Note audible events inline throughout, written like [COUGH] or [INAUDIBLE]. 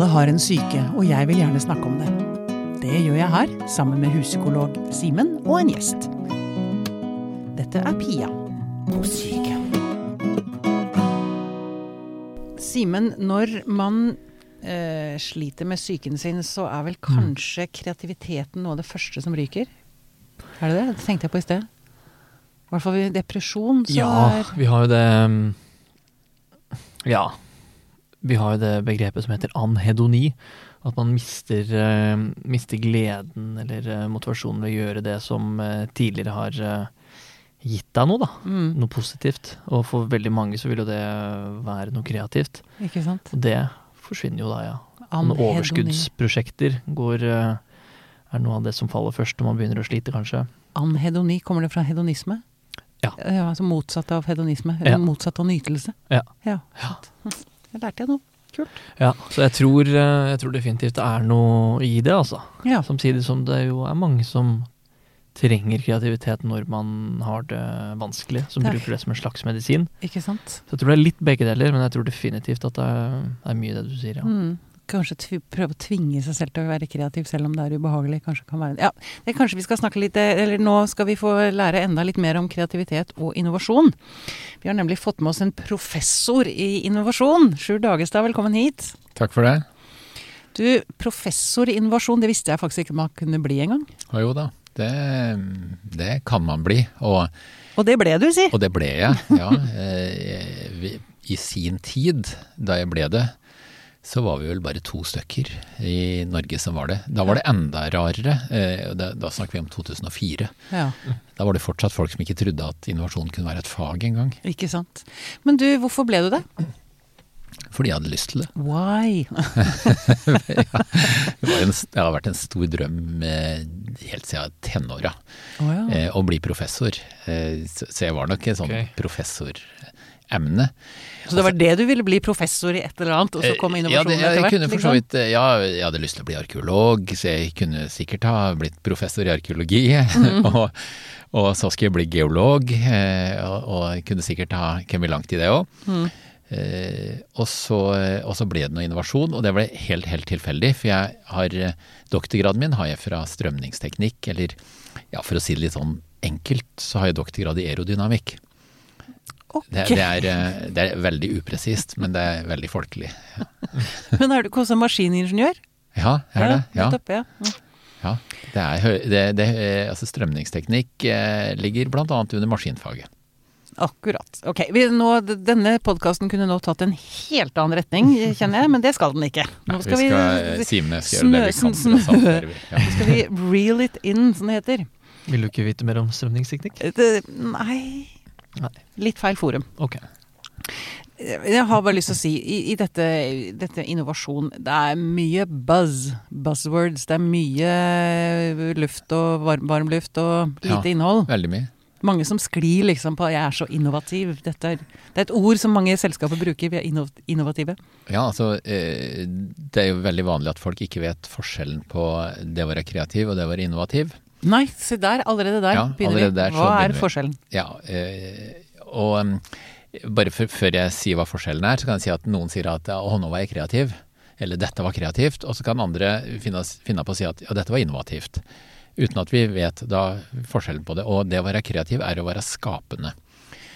Alle har en syke, og jeg vil gjerne snakke om det. Det gjør jeg her, sammen med huspsykolog Simen og en gjest. Dette er Pia på syke. Simen, når man eh, sliter med psyken sin, så er vel kanskje kreativiteten noe av det første som ryker? Er det det? Det tenkte jeg på i sted. I hvert fall ved depresjon, så Ja, er vi har jo det mm, Ja. Vi har jo det begrepet som heter anhedoni. At man mister, eh, mister gleden eller eh, motivasjonen ved å gjøre det som eh, tidligere har gitt deg noe, da. mm, Noe positivt. Og for veldig mange så vil jo det være noe kreativt. Ikke sant? Og det forsvinner jo da, ja. Sånne overskuddsprosjekter går er noe av det som faller først når man begynner å slite, kanskje. Anhedoni, kommer det fra hedonisme? Ja. altså motsatt av hedonisme. Ja. Motsatt av nytelse. Ja. ja. Ja. Jeg lærte jeg noe. Kult. Ja, så jeg tror, eh, jeg tror definitivt det er noe i det, altså. Ja. Samtidig som det jo er mange som trenger kreativitet når man har det vanskelig, som Det er- bruker det som en slags medisin. Ikke sant? Så jeg tror det er litt begge deler, men jeg tror definitivt at det er, er mye det du sier, ja. Mm. Kanskje prøve å tvinge seg selv til å være kreativ selv om det er ubehagelig. Kanskje kan være Ja, det kanskje vi skal snakke litt eh, Eller nå skal vi få lære enda litt mer om kreativitet og innovasjon. Vi har nemlig fått med oss en professor i innovasjon. Sjur Dagestad, velkommen hit. Takk for det. Du, professor i innovasjon, det visste jeg faktisk ikke man kunne bli engang. Og jo da, det, det kan man bli. Og, Og det ble du, si. og det ble jeg, ja. [LAUGHS] Eh, I sin tid, da jeg ble det, så var vi vel bare to stykker i Norge som var det. Da var det enda rarere. eh, Da, snakker vi om 2004. Ja, Da var det fortsatt folk som ikke trodde at innovasjon kunne være et fag engang. ikke sant. Men du, hvorfor ble du det? Fordi jeg hadde lyst til det. [LAUGHS] Why? Det, var en, det har vært en stor drøm eh, helt siden tenåra. oh, ja. eh, å bli professor. Eh, så, så jeg var nok en sånn Ok. Professoremne. Så det var det du ville bli professor i et eller annet, og så kom Eh, innovasjonen ja, etter hvert? kunne liksom? vidt, eh, ja, jeg hadde lyst til å bli arkeolog, så jeg kunne sikkert ha blitt professor i arkeologi. Mm. [LAUGHS] og, og så skulle jeg bli geolog, eh, og, og jeg kunne sikkert ha kommet langt i det òg. Mm. Eh, og, så, og så ble det noe innovasjon, og det ble helt, helt tilfeldig. For jeg har doktorgraden min har jeg fra strømningsteknikk, eller ja, for å si det litt sånn enkelt, så har jeg doktorgrad i aerodynamikk. Ok. Det, det, er, eh, det er veldig upresist, men det er veldig folkelig. [LAUGHS] Men er du ikke også maskiningeniør? Ja, er det? Ja. nettopp, ja. Mm. ja. Det er, det, det, eh, altså strømningsteknikk eh, ligger annet under maskinfaget. Akkurat. Ok, vi, nå, Denne podkasten kunne nå tatt en helt annen retning, kjenner jeg, men det skal den ikke. Nå vi skal vi, skal, jeg vi kan. snø- for. Ja. skal vi reel it in, som det heter. Vil du ikke vite mer om strømningsteknikk? Det, nei Nei. Litt feil forum. Ok. Jeg har bare lyst til å si, i, i dette, dette innovasjon, det er mye buzz, buzzwords. Det er mye luft og varm, varm luft og lite Ja. innhold. Veldig mye. Mange som sklir liksom på 'jeg er så innovativ'. Dette er, det er et ord som mange selskaper bruker. Vi er inno, innovative. Ja, altså eh, Det er jo veldig vanlig at folk ikke vet forskjellen på det å være kreativ og det å være innovativ. Nei, se der, allerede der Ja, begynner allerede der så Hva er forskjellen? Ja, øh, og um, bare for, før jeg sier hva forskjellen er, så kan jeg si at noen sier at å, nå var jeg kreativ. Eller dette var kreativt. Og så kan andre finne, finne på å si at ja, dette var innovativt. Uten at vi vet da forskjellen på det. Og det å være kreativ er å være skapende.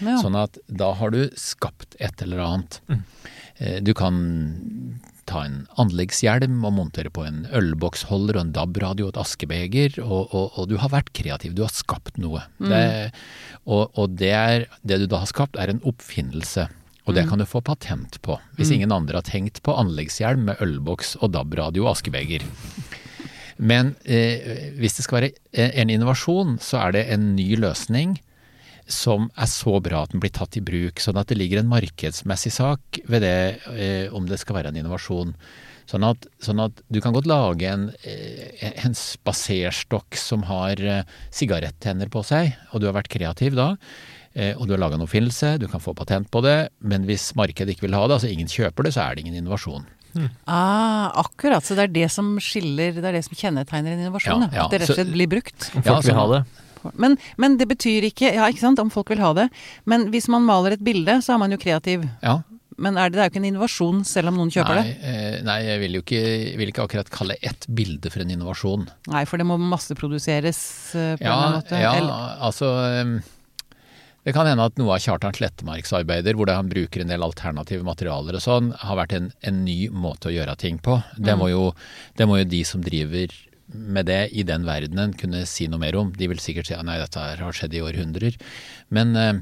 Ja. Sånn at da har du skapt et eller annet. Mm. Du kan ta en anleggshjelm og montere på en ølboksholder og en DAB-radio og et askebeger, og, og, og du har vært kreativ. Du har skapt noe. Det, og og det, er, det du da har skapt, er en oppfinnelse. Og det kan du få patent på, hvis ingen andre har tenkt på anleggshjelm med ølboks og DAB-radio og askebeger. Men eh, hvis det skal være en innovasjon, så er det en ny løsning som er så bra at den blir tatt i bruk. Sånn at det ligger en markedsmessig sak ved det eh, om det skal være en innovasjon. Sånn at, sånn at du kan godt lage en, eh, en spaserstokk som har eh, sigarettenner på seg, og du har vært kreativ da. eh, Og du har laga en oppfinnelse, du kan få patent på det, men hvis markedet ikke vil ha det, altså ingen kjøper det, så er det ingen innovasjon. Ah, akkurat. Så det er det som skiller, det er det som kjennetegner en innovasjon. Ja, Ja. At det rett og slett blir brukt. Om Ja, folk vil ha det. Men, men det betyr ikke Ja, ikke sant, om folk vil ha det. Men hvis man maler et bilde, så er man jo kreativ. Ja, Men er det, det er jo ikke en innovasjon selv om noen kjøper nei, det? eh, nei, jeg vil jo ikke, vil ikke akkurat kalle ett bilde for en innovasjon. Nei, for det må masseproduseres eh, på Ja, en måte. ja Eller, altså Det kan hende at noe av Kjartan Slettemarks arbeider, hvor han bruker en del alternative materialer og sånn, har vært en, en ny måte å gjøre ting på. Det må, jo, det må jo de som driver med det i den verdenen kunne si noe mer om. De vil sikkert si at nei, dette har skjedd i århundrer. Men, eh,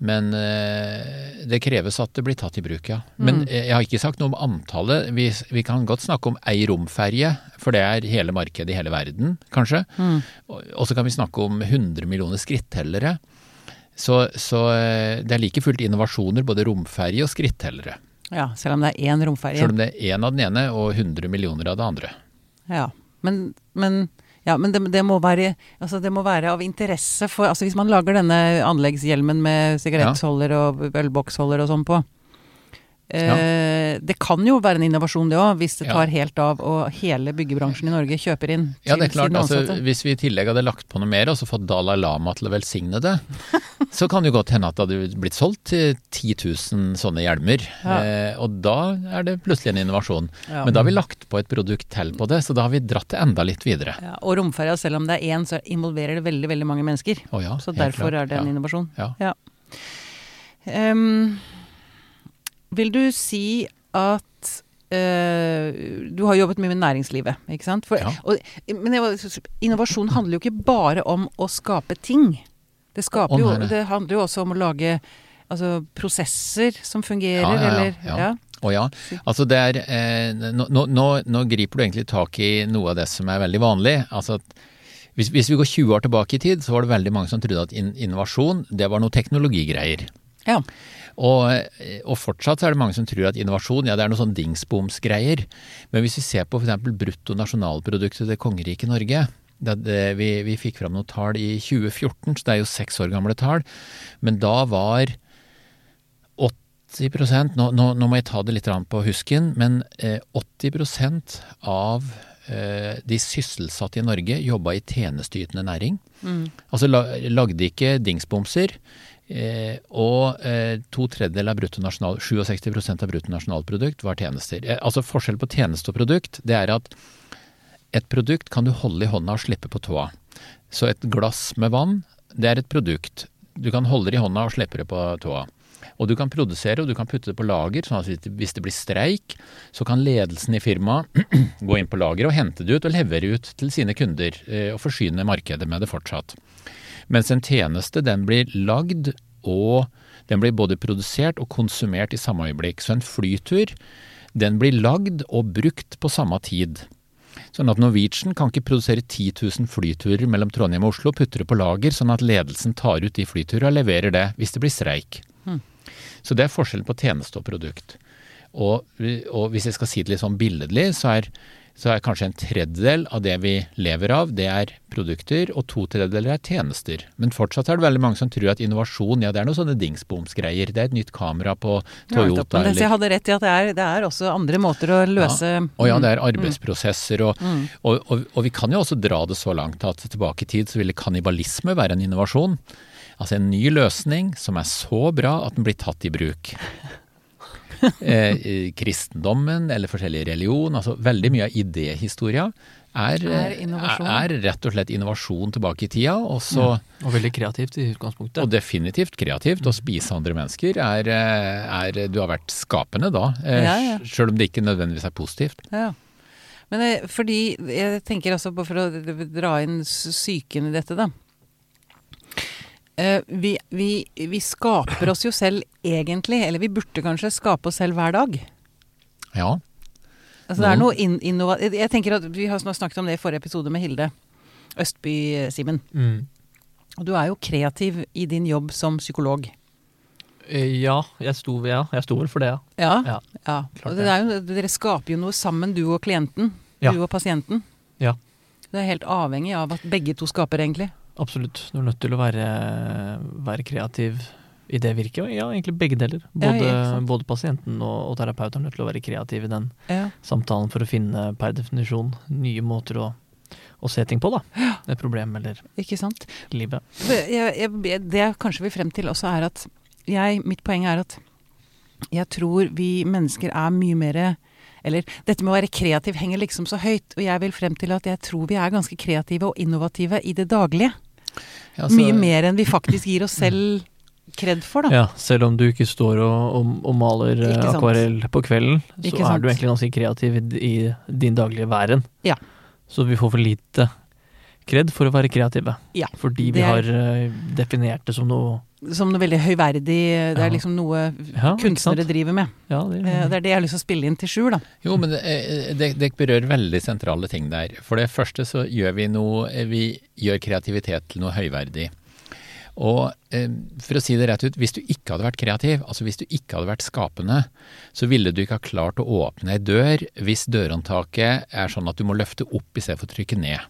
men eh, det kreves at det blir tatt i bruk, ja. Men eh, jeg har ikke sagt noe om antallet. Vi, vi kan godt snakke om ei romferje, for det er hele markedet i hele verden, kanskje. Og, og så kan vi snakke om 100 millioner skrittellere. Så, så eh, det er like fullt innovasjoner, både romferje og skrittellere. ja, selv om det er én romferje. Selv om det er én av den ene og 100 millioner av det andre. Ja, men, men, ja, men det, det, må være, altså det må være av interesse for altså Hvis man lager denne anleggshjelmen med sigarettholder og ølboksholder og sånn på eh, Det kan jo være en innovasjon det òg, hvis det Ja. tar helt av og hele byggebransjen i Norge kjøper inn Ja, det er klart. Altså, hvis vi i tillegg hadde lagt på noe mer og så fått Dalai Lama til å velsigne det, [LAUGHS] så kan det jo godt hende at det hadde blitt solgt til 10 000 sånne hjelmer. Ja. Eh, og da er det plutselig en innovasjon. Ja. Men da har vi lagt på et produkt til på det, så da har vi dratt det enda litt videre. ja, og romferja, selv om det er én, så involverer det veldig veldig mange mennesker. Oh, ja, Så derfor klart. er det en ja. innovasjon. Ja. Ehm, vil du si at Uh, du har jobbet mye med næringslivet, ikke sant? For, Ja. og, men innovasjon handler jo ikke bare om å skape ting. Det, skaper jo, det handler jo også om å lage altså, prosesser som fungerer, Ja, ja, eller ja. Og ja. Altså det er eh, nå, nå, nå griper du egentlig tak i noe av det som er veldig vanlig. Altså at hvis, hvis vi går 20 år tilbake i tid, så var det veldig mange som trodde at in, innovasjon, det var noe teknologigreier. Ja. Og, eh, og fortsatt så er det mange som tror at innovasjon ja, det er noe sånn dingsbomsgreier. Men hvis vi ser på f.eks. bruttonasjonalproduktet til kongeriket Norge det, det, vi, vi fikk fram noen tall i 2014, så det er jo seks år gamle tall. Men da var 80 nå, nå, nå må jeg ta det litt på husken, men eh, 80% av eh, de sysselsatte i Norge jobba i tjenesteytende næring. Altså lagde ikke dingsbomser. Eh, og eh, to tredjedeler av bruttonasjonal, 67% av bruttonasjonalprodukt var tjenester. Eh, altså Forskjell på tjeneste og produkt, det er at et produkt kan du holde i hånda og slippe på tåa. Så et glass med vann, det er et produkt. Du kan holde det i hånda og slippe det på tåa. Og du kan produsere og du kan putte det på lager, sånn at hvis det blir streik, så kan ledelsen i firmaet [CLEARS THROAT] gå inn på lageret og hente det ut og levere ut til sine kunder, eh, og forsyne markedet med det fortsatt. Mens en tjeneste, den blir lagd og den blir både produsert og konsumert i samme øyeblikk. Så en flytur, den blir lagd og brukt på samme tid. Sånn at Norwegian kan ikke produsere 10 000 flyturer mellom Trondheim og Oslo, putte det på lager, sånn at ledelsen tar ut de flyturene og leverer det hvis det blir streik. Så det er forskjellen på tjeneste og produkt. Og, og hvis jeg skal si det litt sånn billedlig, så er, så er kanskje en tredjedel av det vi lever av, det er produkter, og to tredjedeler er tjenester. Men fortsatt er det veldig mange som tror at innovasjon, ja det er noen sånne dingsbomsgreier. Det er et nytt kamera på. Toyota Ja, jeg hadde rett i at det er, det er også andre måter å løse ja. Og ja, det er arbeidsprosesser, og, og, og, og vi kan jo også dra det så langt at tilbake i tid så ville kannibalisme være en innovasjon. Altså en ny løsning som er så bra at den blir tatt i bruk. [LAUGHS] Eh, kristendommen eller forskjellige religion, altså veldig mye av idéhistoria er, Er innovasjon. er, er rett og slett innovasjon tilbake i tida. Og, så, Og veldig kreativt i utgangspunktet. og definitivt kreativt. Å spise andre mennesker er, eh, er Du har vært skapende da, eh, Ja, ja. sjøl om det ikke nødvendigvis er positivt. Ja. Men eh, fordi Jeg tenker altså på for å dra inn psyken i dette, da. Eh, vi, vi, vi skaper oss jo selv egentlig, eller vi burde kanskje skape oss selv hver dag. Ja. Altså det er noe in innova... Jeg tenker at Vi har snakket om det i forrige episode med Hilde Østby-Simen. Mm. Og du er jo kreativ i din jobb som psykolog. Eh, Ja, jeg sto, ja, jeg sto vel for det, ja. Ja. Ja, ja. Og det er jo, dere skaper jo noe sammen, du og klienten. Ja. Du og pasienten. Ja. Du er helt avhengig av at begge to skaper, egentlig. Absolutt. Du er nødt til å være, være kreativ i det virket. Ja, egentlig begge deler. Både, ja, både pasienten og, og terapeuten er nødt til å være kreativ i den Ja. samtalen for å finne per definisjon nye måter å, å se ting på, da. Et problem eller Ikke sant? livet. Jeg, jeg, det jeg kanskje vil frem til også er at jeg, mitt poeng er at Jeg tror vi mennesker er mye mer Eller dette med å være kreativ henger liksom så høyt. Og jeg vil frem til at jeg tror vi er ganske kreative og innovative i det daglige. Ja, så- Mye mer enn vi faktisk gir oss selv kred for, da. Ja, selv om du ikke står og, og, og maler eh, akvarell på kvelden, så er du egentlig ganske kreativ i, i din daglige væren. Ja. Så vi får for lite kred for å være kreative. Ja, Fordi vi er- har eh, definert det som noe Som noe veldig høyverdig. Det Ja. er liksom noe Ja, kunstnere driver med. Ja, det, er, Det er det jeg har lyst til å spille inn til Sjur, da. Jo, men eh, det, det berører veldig sentrale ting der. For det første så gjør vi noe eh, Vi gjør kreativitet til noe høyverdig. Og eh, for å si det rett ut, hvis du ikke hadde vært kreativ, altså hvis du ikke hadde vært skapende, så ville du ikke ha klart å åpne ei dør hvis dørhåndtaket er sånn at du må løfte opp i stedet for å trykke ned.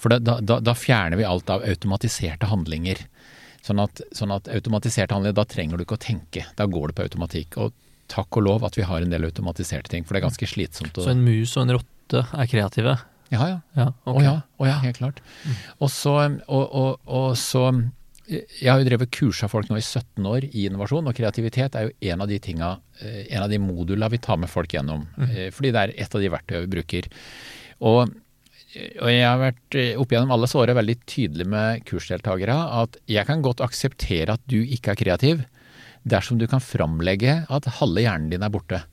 For da, da, da, da fjerner vi alt av automatiserte handlinger. Sånn at, sånn at automatisert handling, da trenger du ikke å tenke. Da går det på automatikk. Og takk og lov at vi har en del automatiserte ting, for det er ganske slitsomt. å- Så en mus og en rotte er kreative? Ja, ja. Ja, Å ok. ja, ja, helt klart. Og så, og, og, og så Jeg har jo drevet kursa folk nå i 17 år i innovasjon, og kreativitet er jo en av de tinga, eh, en av de modula vi tar med folk gjennom. Mm. Fordi det er et av de verktøyene vi bruker. Og, og jeg har vært eh, opp gjennom alle åra veldig tydelig med kursdeltakere at jeg kan godt akseptere at du ikke er kreativ, dersom du kan framlegge at halve hjernen din er borte.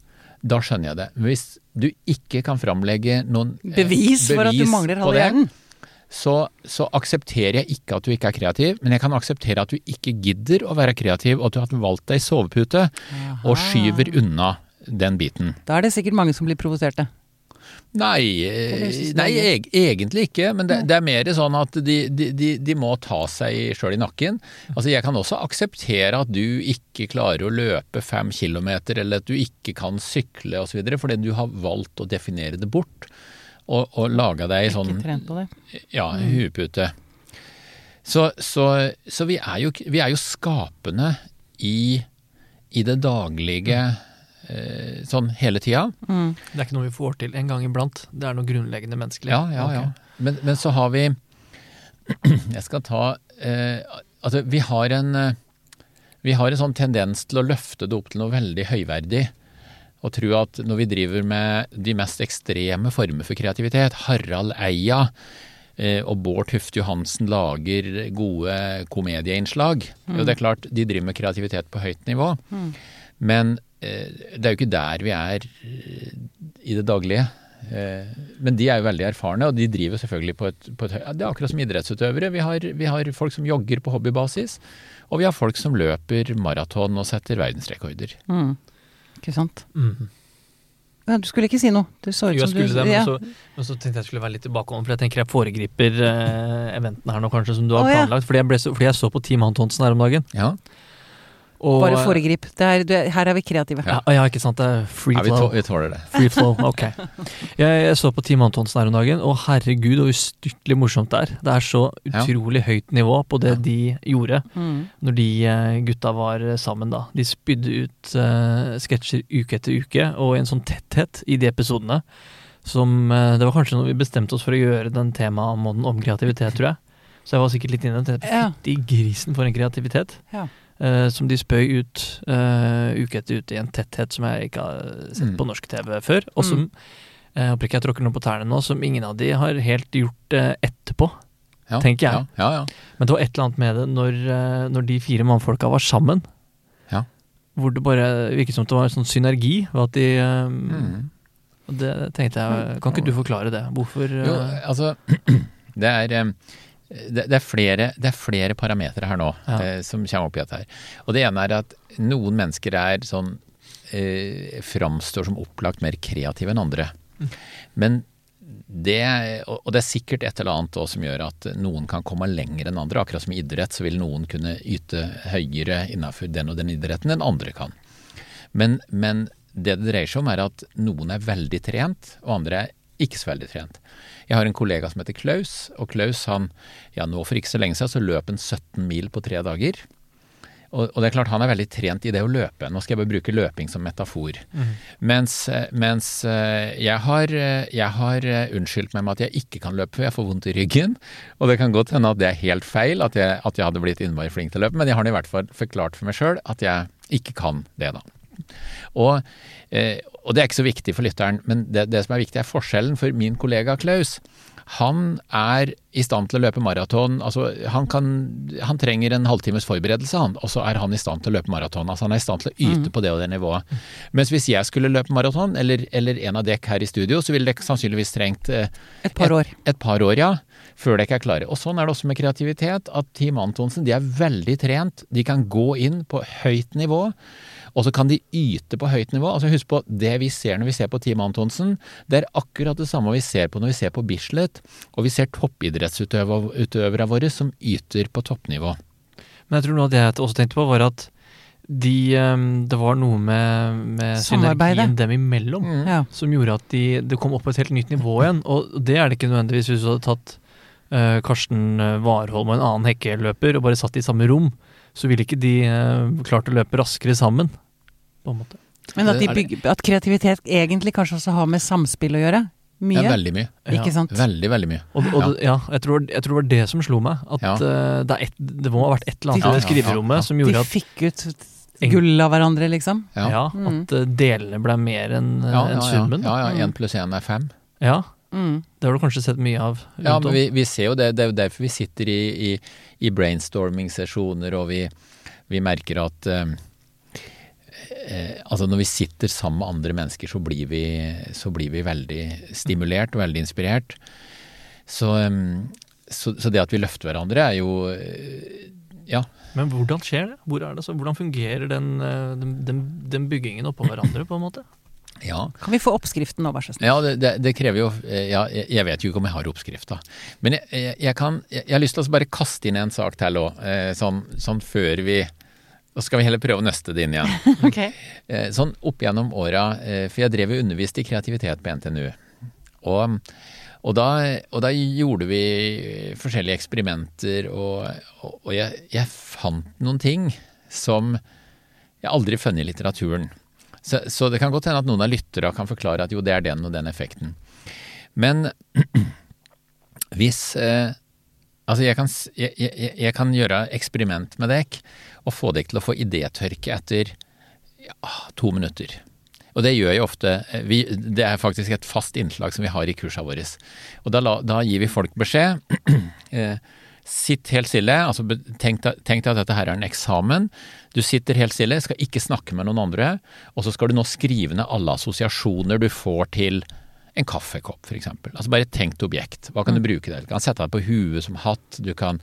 Da skjønner jeg det. Men hvis du ikke kan framlegge noen eh, Bevis for at du mangler halve hjernen. så, så aksepterer jeg ikke at du ikke er kreativ, men jeg kan akseptere at du ikke gidder å være kreativ, og at du har valgt deg sovepute og skyver unna den biten. Da er det sikkert mange som blir provoserte. Nei, eh, nei eg, egentlig ikke, men det, det er mer sånn at de, de, de, de må ta seg sjøl i nakken. Altså Jeg kan også akseptere at du ikke klarer å løpe fem kilometer, eller at du ikke kan sykle osv., fordi du har valgt å definere det bort. Og, og laga deg sånn Ikke trent på det. ja, huepute. Så, så, så vi, er jo, vi er jo skapende i, i det daglige eh, sånn hele tida. Det er ikke noe vi får til en gang iblant. Det er noe grunnleggende menneskelig. Ja, ja, ja. Men, men så har vi [CLEARS THROAT] Jeg skal ta eh, Altså, vi har en eh, Vi har en sånn tendens til å løfte det opp til noe veldig høyverdig. Og tro at når vi driver med de mest ekstreme former for kreativitet, Harald Eia eh, og Bård Tufte Johansen lager gode komedieinnslag. Jo, det er klart, de driver med kreativitet på høyt nivå. Men eh, det er jo ikke der vi er eh, i det daglige. Eh, Men de er jo veldig erfarne, og de driver selvfølgelig på et, på et Det er akkurat som idrettsutøvere. Vi har, vi har folk som jogger på hobbybasis, og vi har folk som løper maraton og setter verdensrekorder. Mm. Ikke sant. Mm. Ja, du skulle ikke si noe. Det så ut som skulle du det, men, ja. så, men så tenkte jeg jeg skulle være litt tilbakeholden, for jeg tenker jeg foregriper eh, eventen her nå, kanskje, som du har Å, ja. planlagt. Fordi, jeg ble så, fordi jeg så på Team Antonsen her om dagen. Ja, Og, Bare foregrip. Det er, du, er- her er vi kreative. Ja, ja, ikke sant. Det er free flow. Ja, vi tåler det. Free flow, ok. Jeg, jeg så på Team Antonsen her om dagen, og herregud hvor ustyrtelig morsomt det er. Det er så Ja. utrolig høyt nivå på det Ja. de gjorde Mm. når de eh, gutta var eh, sammen, da. De spydde ut uh, sketsjer uke etter uke, og i en sånn tetthet i de episodene som uh, Det var kanskje når vi bestemte oss for å gjøre den temamåneden om kreativitet, tror jeg. Så jeg var sikkert litt inne i den. Ja. Fytti grisen for en kreativitet. Ja. Eh, som de spøy ut uh, uke etter uke i en tetthet som jeg ikke har sett Mm. på norsk TV før. Og som, jeg håper ikke jeg tråkker noe på tærne nå, som ingen av de har helt gjort uh, etterpå. Ja, Tenker jeg. Ja, ja. Men det var et eller annet med det når, eh, når de fire mannfolka var sammen. Ja. Hvor det bare virket som det var en sånn synergi. Og at de eh, Mm. og Det tenkte jeg Kan ikke du forklare det? Hvorfor eh, Jo, altså [CLEARS THROAT] det er, eh, det, det er flere, det er flere parametere her nå Ja. eh, som kommer opp i dette her. Og det ene er at noen mennesker er sånn eh, framstår som opplagt mer kreative enn andre. Men det, og og det er sikkert et eller annet som gjør at noen kan komme lenger enn andre. Akkurat som i idrett så vil noen kunne yte høyere innenfor den og den idretten enn andre kan. Men, men det det dreier seg om er at noen er veldig trent, og andre er ikke så veldig trent. Jeg har en kollega som heter Klaus, og Klaus han, ja nå for ikke så lenge siden så løp han 17 mil på tre dager. Og, og det er klart han er veldig trent i det å løpe. Nå skal jeg bare bruke løping som metafor. Mens, eh, mens eh, jeg har, eh, jeg har unnskyldt meg med at jeg ikke kan løpe, for jeg får vondt i ryggen. Og det kan godt hende at det er helt feil, at jeg, at jeg hadde blitt innmari flink til å løpe, men jeg har i hvert fall forklart for meg sjøl at jeg ikke kan det, da. Og, eh, og det er ikke så viktig for lytteren, men det, det som er viktig er forskjellen for min kollega Klaus. Han er i stand til å løpe maraton. Altså, han, kan, han trenger en halvtimes forberedelse, han, og så er han i stand til å løpe maraton. Altså, han er i stand til å yte mm. på det og det nivået. Mens hvis jeg skulle løpe maraton, eller, eller, en av dekk her i studio, så ville det sannsynligvis trengt eh, Et par år. Et, et par år, ja. Før dere er klare. Og sånn er det også med kreativitet. At Team Antonsen de er veldig trent. De kan gå inn på høyt nivå. Og så kan de yte på høyt nivå. Altså Husk på det vi ser når vi ser på Team Antonsen. Det er akkurat det samme vi ser på når vi ser på Bislett, og vi ser toppidrettsutøvere våre som yter på toppnivå. Men jeg tror noe av det jeg også tenkte på, var at de, ehm, det var noe med, med synergien dem imellom mm. ja. som gjorde at de, det kom opp på et helt nytt nivå igjen. Og det er det ikke nødvendigvis hvis du hadde tatt uh, Karsten eh, Warholm og en annen hekkeløper og bare satt i samme rom. Så ville ikke de uh, klart å løpe raskere sammen på en måte. Men at, bygger, at, kreativitet egentlig kanskje også har med samspill å gjøre? Mye? Ja, veldig mye. Ikke sant? Veldig, veldig mye. Og, og, ja, jeg, tror, jeg, tror, det var det som slo meg. At ja. uh, det, et, det, må ha vært et eller annet i det skriverommet som gjorde at De fikk ut gull av hverandre, liksom? Ja, mm. at uh, delene ble mer enn uh, en summen. Ja, ja. Én pluss én er fem. Ja. Mm. Det har du kanskje sett mye av? Ja, men vi, vi, ser jo det. Det er jo derfor vi sitter i, i, i brainstorming-sesjoner, og vi, vi, merker at eh, altså når vi sitter sammen med andre mennesker, så blir vi, så blir vi veldig stimulert og veldig inspirert. Så, så, så, det at vi løfter hverandre, er jo eh, ja. Men hvordan skjer det? Hvor det hvordan fungerer den, eh, den, den, den byggingen oppå hverandre, på en måte? Ja. Kan vi få oppskriften nå, vær så snill? Ja, det, det, det, krever jo eh, ja, Jeg vet jo ikke om jeg har oppskrifta. Men jeg, jeg, jeg, kan, jeg, har lyst til å bare kaste inn en sak til òg, sånn, sånn, før vi da skal vi heller prøve å nøste det inn igjen. [LAUGHS] okay. Eh, sånn opp gjennom åra, eh, for jeg drev og underviste i kreativitet på NTNU. Og, og, da, og da, gjorde vi forskjellige eksperimenter, og, og jeg, jeg, fant noen ting som jeg aldri funnet i litteraturen. Så, så, det kan godt hende at noen av lytterne kan forklare at jo, det er den og den effekten. Men [CLEARS THROAT] hvis eh, Altså, jeg kan, jeg, jeg, jeg kan gjøre eksperiment med dekk og få deg til å få idétørke etter ja, to minutter. Og det gjør jeg ofte. Vi, det er faktisk et fast innslag som vi har i kursa våre. Og da, da, gir vi folk beskjed. [CLEARS THROAT] Eh, sitt helt stille. altså Tenk deg at dette her er en eksamen. Du sitter helt stille, skal ikke snakke med noen andre. Og så skal du nå skrive ned alle assosiasjoner du får til en kaffekopp, f.eks. Altså bare et tenkt objekt. Hva kan du mm. bruke det til? Du kan sette deg på huet som hatt, du kan,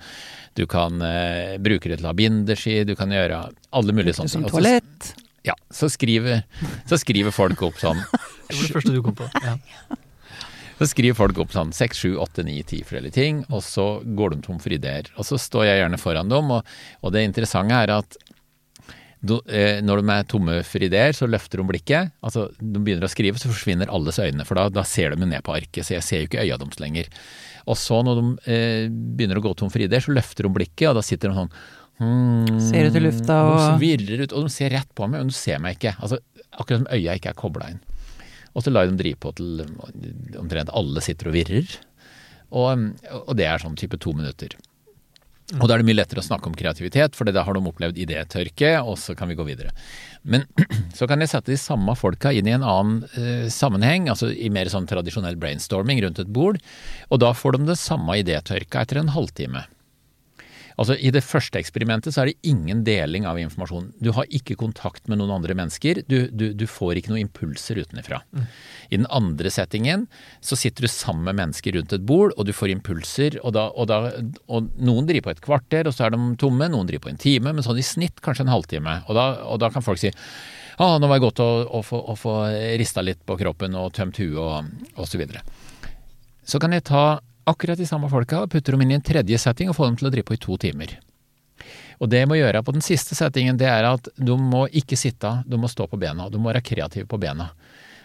du kan uh, bruke det til å ha binderski, du kan gjøre alle mulige sånne ting. Som toalett. Ja, så skriver, så skriver, folk opp sånn [LAUGHS] Det var det første du kom på. Ja. [LAUGHS] Så skriver folk opp sånn seks, sju, åtte, ni, ti forskjellige ting, og så går de tom for ideer. Og så står jeg gjerne foran dem, og, og det interessante er at Eh, når de er tomme for ideer, så løfter de blikket. Altså, de begynner å skrive, så forsvinner alles øyne, for da, da ser de ned på arket. Så jeg ser jo ikke øya deres lenger. Og så når de eh, begynner å gå tom for ideer, så løfter de blikket, og da sitter de sånn hmm, Ser ut i lufta og De virrer ut, og de ser rett på meg, men de ser meg ikke. Altså, akkurat som øya ikke er kobla inn. Og så lar de drive på til omtrent alle sitter og virrer. Og, og det er sånn type to minutter. Og da er det mye lettere å snakke om kreativitet, for da har de opplevd idétørke, og så kan vi gå videre. Men [CLEARS THROAT] så kan jeg sette de samme folka inn i en annen eh, sammenheng, altså i mer sånn tradisjonell brainstorming rundt et bord, og da får de det samme idétørka etter en halvtime. Altså I det første eksperimentet så er det ingen deling av informasjon. Du har ikke kontakt med noen andre mennesker. Du, du, du får ikke noen impulser utenfra. Mm. I den andre settingen så sitter du sammen med mennesker rundt et bord, og du får impulser. Og, da, og, da, og noen driver på et kvarter, og så er de tomme. Noen driver på en time, men sånn i snitt kanskje en halvtime. Og da, og da kan folk si ah, nå var det godt å, å, få, å få rista litt på kroppen og tømt huet og, og så videre. Så kan jeg ta akkurat de samme folka, putter dem inn i en tredje setting og får dem til å drive på i to timer. Og det jeg må gjøre på den siste settingen, det er at du må ikke sitte, du må stå på bena. Du må være kreativ på bena.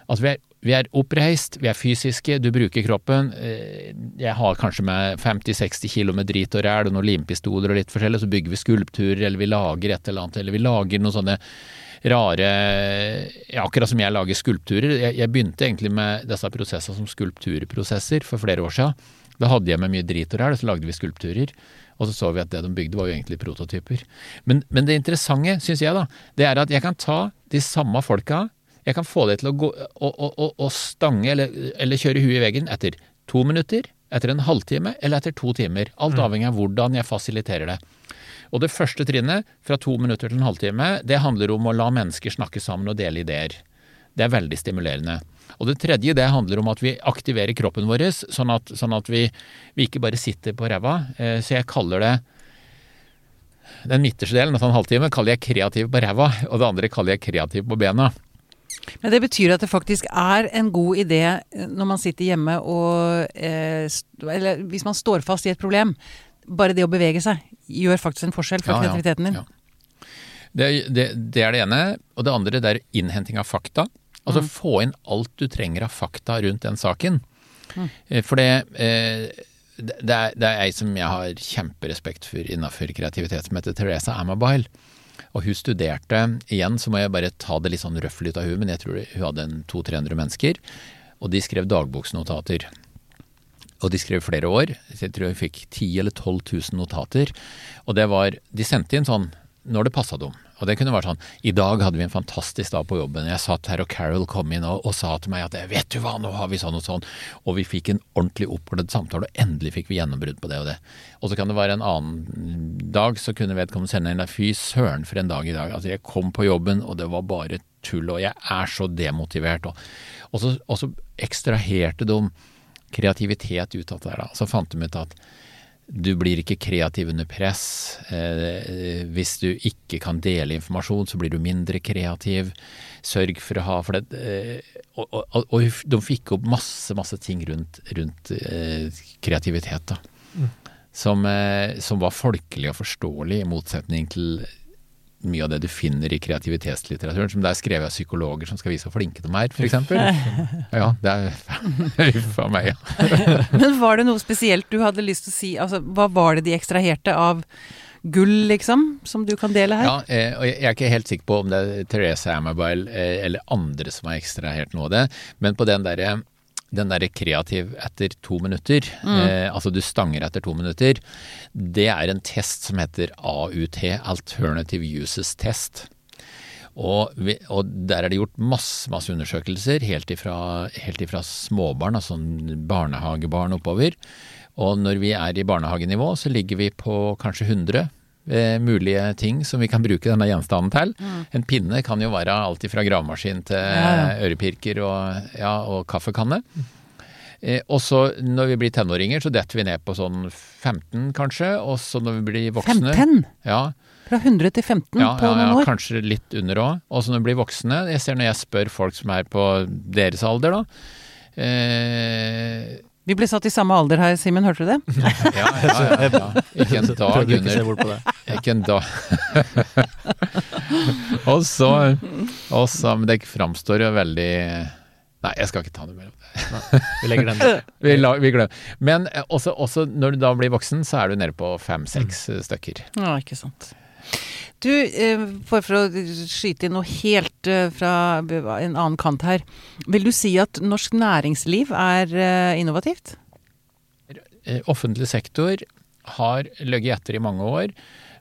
Altså vi er, vi er oppreist, vi er fysiske, du bruker kroppen. Eh, jeg har kanskje med 50-60 kilo med drit og ræl og noen limpistoler og litt forskjellig, så bygger vi skulpturer, eller vi lager et eller annet, eller vi lager noen sånne rare ja, Akkurat som jeg lager skulpturer. Jeg, jeg begynte egentlig med disse prosessene som skulpturprosesser for flere år siden Da hadde jeg med mye drit og ræl, så lagde vi skulpturer. Og så så vi at det de bygde var jo egentlig prototyper. Men, men det interessante, syns jeg, da, det er at jeg kan ta de samme folka Jeg kan få dem til å gå og, stange eller, eller kjøre huet i veggen etter to minutter, etter en halvtime eller etter to timer. Alt mm. avhengig av hvordan jeg fasiliterer det. Og det første trinnet, fra to minutter til en halvtime, det handler om å la mennesker snakke sammen og dele ideer. Det er veldig stimulerende. Og det tredje det handler om at vi aktiverer kroppen vår, sånn at, sånn at vi, vi, ikke bare sitter på ræva. Eh, så jeg kaller det Den midterste delen, altså en halvtime, kaller jeg kreativ på ræva, og det andre kaller jeg kreativ på bena. Men det betyr at det faktisk er en god idé eh, når man sitter hjemme og eh, Eller hvis man står fast i et problem. Bare det å bevege seg gjør faktisk en forskjell for ja, kreativiteten din. Ja. Det, det, det, er det ene. Og det andre det er innhenting av fakta. Altså mm. få inn alt du trenger av fakta rundt den saken. Mm. Eh, for det, eh, det, er, det er ei som jeg har kjemperespekt for innenfor kreativitet, som heter Teresa Amabile. Og hun studerte igjen, så må jeg bare ta det litt sånn røffelig ut av huet, men jeg tror hun hadde 200-300 mennesker. Og de skrev dagboksnotater. Og de skrev flere år. Så jeg tror hun fikk 10 eller 12 000 notater. Og det var De sendte inn sånn når det passa dem. Og det kunne vært sånn I dag hadde vi en fantastisk dag på jobben. Jeg satt her, og Carol kom inn og, og sa til meg at vet du hva, nå har vi sånn og sånn. Og vi fikk en ordentlig oppglødd samtale, og endelig fikk vi gjennombrudd på det og det. Og så kan det være en annen dag, så kunne vedkommende sende inn fy søren for en dag i dag. Altså jeg kom på jobben, og det var bare tull, og jeg er så demotivert. Og, og, så, og så ekstraherte de kreativitet ut av det der. da. Så fant de ut at du blir ikke kreativ under press. Eh, hvis du ikke kan dele informasjon, så blir du mindre kreativ. Sørg for å ha for det. Eh, og, og, og, de fikk opp masse, masse ting rundt, rundt eh, kreativitet, da. Mm. Som, som, var folkelig og forståelig, i motsetning til mye av det du finner i kreativitetslitteraturen, som det er skrevet av psykologer som skal vise hvor flinke de er, f.eks. [LAUGHS] Ja, det er [LAUGHS] Huff a meg, ja. [LAUGHS] Men var det noe spesielt du hadde lyst til å si? Altså, hva var det de ekstraherte av gull, liksom, som du kan dele her? Ja, eh, og jeg er ikke helt sikker på om det er Therese Amabile eh, eller andre som har ekstrahert noe av det, men på den derre den derre kreativ etter to minutter, mm. eh, altså du stanger etter to minutter, det er en test som heter AUT, Alternative Uses Test. Og, vi, og, der er det gjort masse, masse undersøkelser, helt ifra, helt ifra småbarn, altså barnehagebarn oppover. Og når vi er i barnehagenivå, så ligger vi på kanskje 100 eh, mulige ting som vi kan bruke denne gjenstanden til. Mm. En pinne kan jo være alt fra gravemaskin til ja, ja. ørepirker og, ja, og kaffekanne. Eh, og så når vi blir tenåringer, så detter vi ned på sånn 15 kanskje. Og så når vi blir voksne 15? Ja. Fra 100 til 15 ja, på noen år? Ja, kanskje litt under òg. Og så når vi blir voksne Jeg ser når jeg spør folk som er på deres alder, da. Eh, vi ble satt i samme alder her, Simen, hørte du det? ja, ja, ja, ja. [LAUGHS] Ikke en dag under. Ikke en dag Og så, og så Men det framstår jo veldig Nei, jeg skal ikke ta noe mer om det. vi legger den der. [LAUGHS] vi, la, vi glemmer. Men eh, også, også, når du da blir voksen, så er du nede på fem-seks mm. stykker. Ja, ikke sant. Du, eh, for, for å skyte inn noe helt eh, fra en annen kant her. Vil du si at norsk næringsliv er eh, innovativt? Offentlig sektor har ligget etter i mange år,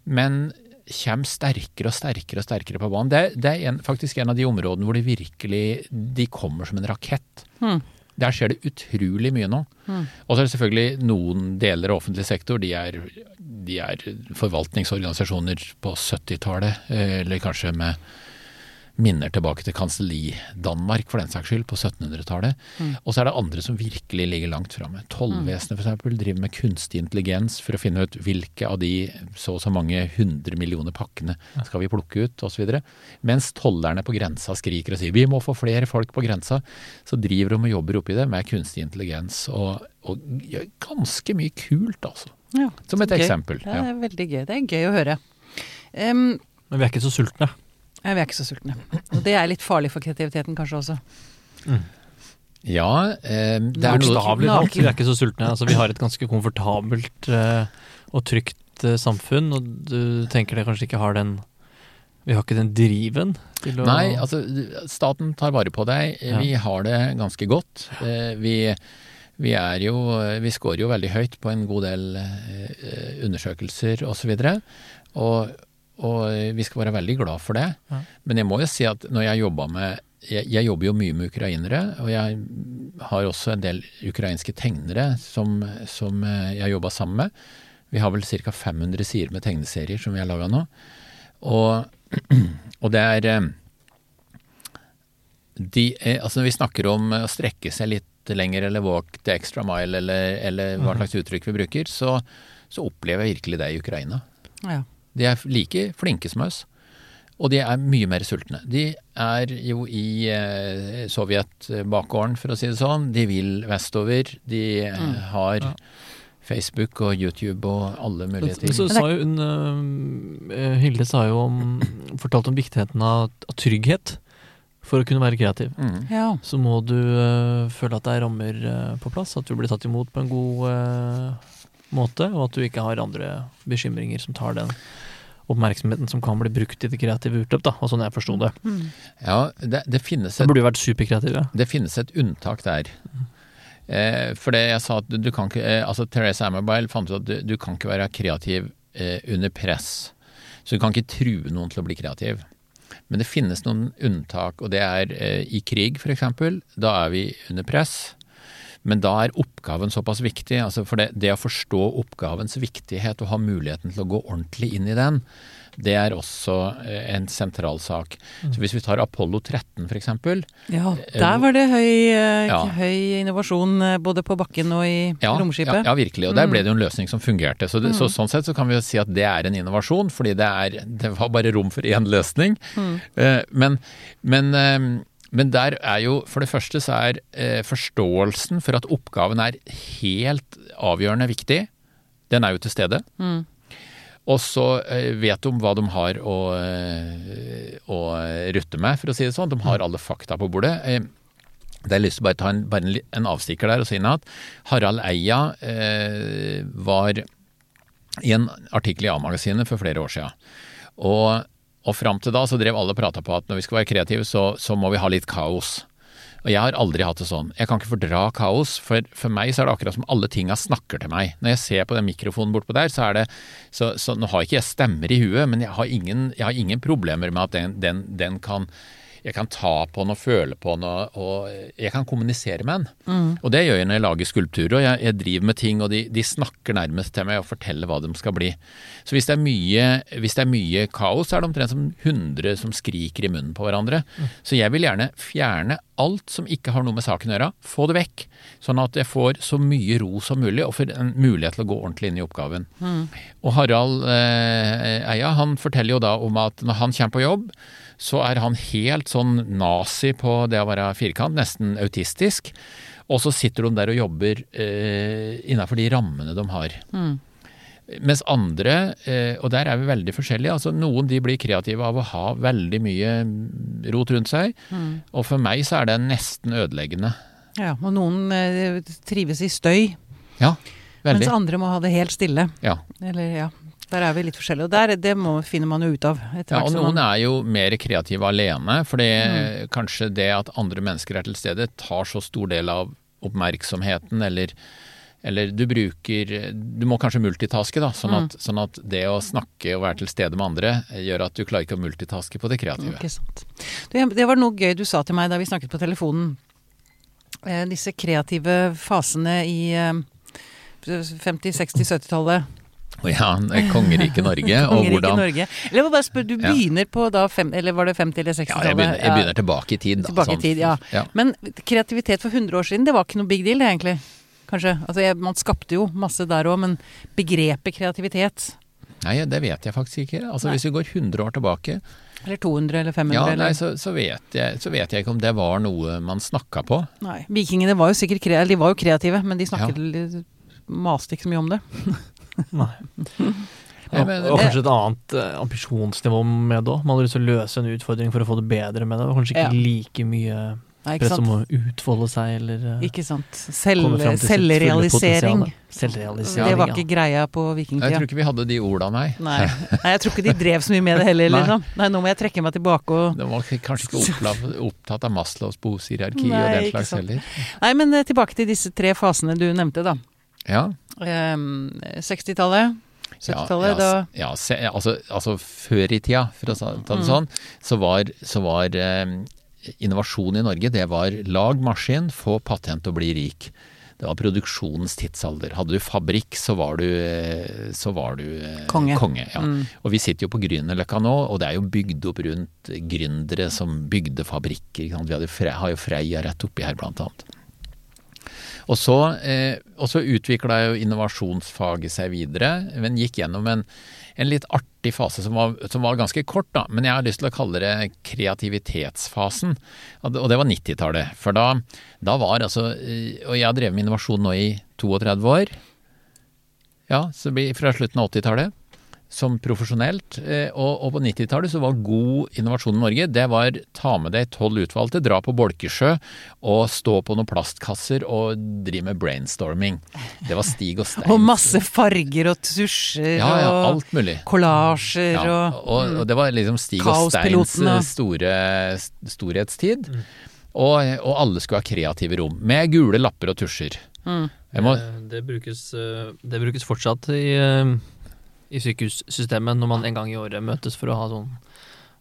men kommer sterkere og sterkere og sterkere på banen. Det, det er en, faktisk en av de områdene hvor de virkelig de kommer som en rakett. Hmm. Der skjer det utrolig mye nå. Mm. Og så er det selvfølgelig noen deler av offentlig sektor, de er, de er forvaltningsorganisasjoner på 70-tallet, eh, eller kanskje med minner tilbake til kanselli-Danmark, for den saks skyld, på 1700-tallet. Mm. Og så er det andre som virkelig ligger langt framme. Tollvesenet f.eks. driver med kunstig intelligens for å finne ut hvilke av de så og så mange hundre millioner pakkene skal vi plukke ut, osv. Mens tollerne på grensa skriker og sier vi må få flere folk på grensa, så driver de og jobber oppi det med kunstig intelligens og, og gjør ganske mye kult, altså. Ja, som et gøy. eksempel. Ja, det er veldig gøy. Det er gøy å høre. Um, Men vi er ikke så sultne. Ja, vi er ikke så sultne. Og det er litt farlig for kreativiteten kanskje også. Mm. Ja, eh, det er Bokstavelig talt, vi er ikke så sultne. Altså, vi har et ganske komfortabelt eh, og trygt eh, samfunn, og du tenker det kanskje ikke har den Vi har ikke den driven til å Nei, altså staten tar vare på deg. Ja. Vi har det ganske godt. Eh, vi Vi er jo Vi scorer jo veldig høyt på en god del eh, undersøkelser osv. Og, så og, og vi skal være veldig glad for det. Ja. Men jeg må jo si at når jeg jobba med jeg, jeg jobber jo mye med ukrainere, og jeg har også en del ukrainske tegnere som, som eh, jeg jobba sammen med. Vi har vel ca. 500 sider med tegneserier som vi har laga nå. Og, [CLEARS THROAT] og det er eh, de, eh, altså Når vi snakker om å strekke seg litt lenger eller walk the extra mile eller, eller hva slags uttrykk vi bruker, så, så opplever jeg virkelig det i Ukraina. Ja. De er like flinke som oss. Og de er mye mer sultne. De er jo i eh, Sovjet-bakgården, for å si det sånn. De vil vestover. De mm. har Ja. Facebook og YouTube og alle muligheter. Men, Så sa jo hun uh, Hilde sa jo om Fortalte om viktigheten av, av trygghet for å kunne være kreativ. Mm. ja. Så må du uh, føle at det er rammer uh, på plass, at du blir tatt imot på en god måte, og at du ikke har andre bekymringer som tar den oppmerksomheten som kan bli brukt i det kreative utløp, da, og sånn jeg forsto det. Mm. Ja, det, det, finnes et... Da burde jo vært superkreativ, ja. det finnes et unntak der. Eh, for det jeg sa at du, du kan ikke eh, Altså Therese Amabile fant ut at du, du kan ikke være kreativ eh, under press. Så du kan ikke true noen til å bli kreativ. Men det finnes noen unntak, og det er eh, i krig f.eks. Da er vi under press. Men da er oppgaven såpass viktig. Altså for det, det å forstå oppgavens viktighet og ha muligheten til å gå ordentlig inn i den, det er også eh, en sentral sak. Så hvis vi tar Apollo 13 f.eks. ja. Der var det høy, eh, Ja. høy innovasjon eh, både på bakken og i Ja, romskipet. Ja, ja, virkelig. Og der ble det jo en løsning som fungerte. Så, det, Mm. så sånn sett så kan vi jo si at det er en innovasjon, fordi det, er, det var bare rom for én løsning. Mm. Eh, men, men, eh, men der er jo For det første så er eh, forståelsen for at oppgaven er helt avgjørende viktig, den er jo til stede. Mm. Og så eh, vet de hva de har å, eh, å rutte med, for å si det sånn. De har alle fakta på bordet. Eh, Det har jeg lyst til å bare ta en, bare en, en avstikker der og si at Harald Eia eh, var i en artikkel i A-magasinet for flere år siden. Og, og fram til da så drev alle og prata på at når vi skal være kreative, så, så må vi ha litt kaos. Og jeg har aldri hatt det sånn. Jeg kan ikke fordra kaos. For, for meg så er det akkurat som alle tinga snakker til meg. Når jeg ser på den mikrofonen bortpå der, så er det så, så Nå har ikke jeg stemmer i huet, men jeg har ingen, jeg har ingen problemer med at den, den, den kan jeg kan ta på den og føle på den, og, og jeg kan kommunisere med den. Og det gjør jeg når jeg lager skulpturer, og jeg, jeg driver med ting, og de, de snakker nærmest til meg og forteller hva de skal bli. Så hvis det er mye, hvis det er mye kaos, så er det omtrent som hundre som skriker i munnen på hverandre. Så jeg vil gjerne fjerne alt som ikke har noe med saken å gjøre, få det vekk. Sånn at jeg får så mye ro som mulig, og får en mulighet til å gå ordentlig inn i oppgaven. Og Harald eh, Eia han forteller jo da om at når han kommer på jobb, så er han helt sånn nazi på det å være firkant, nesten autistisk. Og så sitter de der og jobber eh, innafor de rammene de har. Mens andre, eh, og der er vi veldig forskjellige, altså noen de blir kreative av å ha veldig mye rot rundt seg. Og for meg så er det nesten ødeleggende. Ja, og noen eh, trives i støy, Ja, mens andre må ha det helt stille. Ja. Eller ja, der er vi litt forskjellige. Og der, det må, finner man jo ut av Ja, og noen er jo mer kreative alene, fordi kanskje det at andre mennesker er til stede, tar så stor del av oppmerksomheten, eller, eller du bruker Du må kanskje multitaske, da, sånn at, sånn at det å snakke og være til stede med andre eh, gjør at du klarer ikke å multitaske på det kreative. Ikke sant. Det, var noe gøy du sa til meg da vi snakket på telefonen. Eh, disse kreative fasene i eh, 50-, 60-, 70-tallet. Ja, kongeriket Norge, og Kongeriket hvordan Norge. Eller jeg må bare spørre, du Ja. begynner på da fem, Eller var det 50- eller 60-tallet? jeg begynner, jeg begynner tilbake i tid. Da, Tilbake i sånn. tid, ja. ja. Men kreativitet for 100 år siden, det var ikke noe big deal, det egentlig? Kanskje? Altså, jeg, man skapte jo masse der òg, men begrepet kreativitet Nei, det vet jeg faktisk ikke. Altså Nei. Hvis vi går 100 år tilbake, Eller 200 eller 500 ja, nei, eller så, så, vet jeg, så vet jeg ikke om det var noe man snakka på. Nei. Vikingene var jo sikkert kreative de var jo kreative, men de snakket ja. Maste ikke så mye om det. [LAUGHS] Nei. Og, og kanskje et annet eh, ambisjonsnivå med det òg. Man hadde lyst til å løse en utfordring for å få det bedre med det. Og kanskje ikke Ja. like mye Press om å utfolde seg, eller eh, Ikke sant. komme Selv, fram til sitt fulle selvrealisering. potensial. Selvrealisering, Det var ikke greia på vikingtida. Jeg tror ikke vi hadde de orda, nei. Nei. Nei, jeg tror ikke de drev så mye med det heller, Nei. liksom. Nei, nå må jeg trekke meg tilbake og De var kanskje ikke opptatt av Maslows behovshierarki og den slags heller. Nei, men eh, tilbake til disse tre fasene du nevnte, da. Ja, Ehm, 60-tallet. ja, 70-tallet, da ja, ja altså, altså før i tida, for å ta det Mm. sånn, så var, så var eh, innovasjon i Norge, det var lag maskin, få patent og bli rik. Det var produksjonens tidsalder. Hadde du fabrikk, så var du, eh, så var du eh, Konge. ja. Mm. Og vi sitter jo på Grünerløkka nå, og det er jo bygd opp rundt gründere som bygde fabrikker. Vi hadde, har jo Freia rett oppi her, blant annet. Og så, eh, utvikla jo innovasjonsfaget seg videre, men gikk gjennom en, en litt artig fase som var, som var ganske kort, da. Men jeg har lyst til å kalle det kreativitetsfasen. Og det var 90-tallet. For da, da var altså eh, Og jeg har drevet med innovasjon nå i 32 år. Ja, så blir fra slutten av 80-tallet som profesjonelt. eh, Og, og på 90-tallet så var god innovasjon i Norge, det var ta med deg tolv utvalgte, dra på Bolkesjø og stå på noen plastkasser og drive med brainstorming. Det var Stig og Stein. [LAUGHS] Og masse farger og tusjer Ja, ja, alt mulig. kollasjer Ja, og mm. og, og det var liksom Stig og Steins eh, store storhetstid. Og, og alle skulle ha kreative rom, med gule lapper og tusjer. Mm. Jeg må, Eh, Det brukes, det brukes fortsatt i, i sykehussystemet når man en gang i året møtes for å ha sånn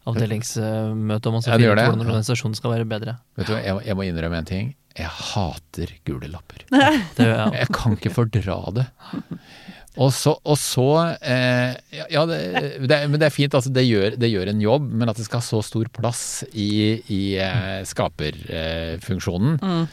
avdelingsmøte, og man Ja, skal ja, finne ut hvordan organisasjonen skal være bedre. vet du, hva, jeg, jeg må innrømme en ting. Jeg hater gule lapper. [LAUGHS] Det, ja. Jeg kan ikke fordra det. Og så, og så eh, Ja, det, det, men det er fint. Altså, det, gjør, det gjør en jobb, men at det skal ha så stor plass i, i eh, skaperfunksjonen Mm.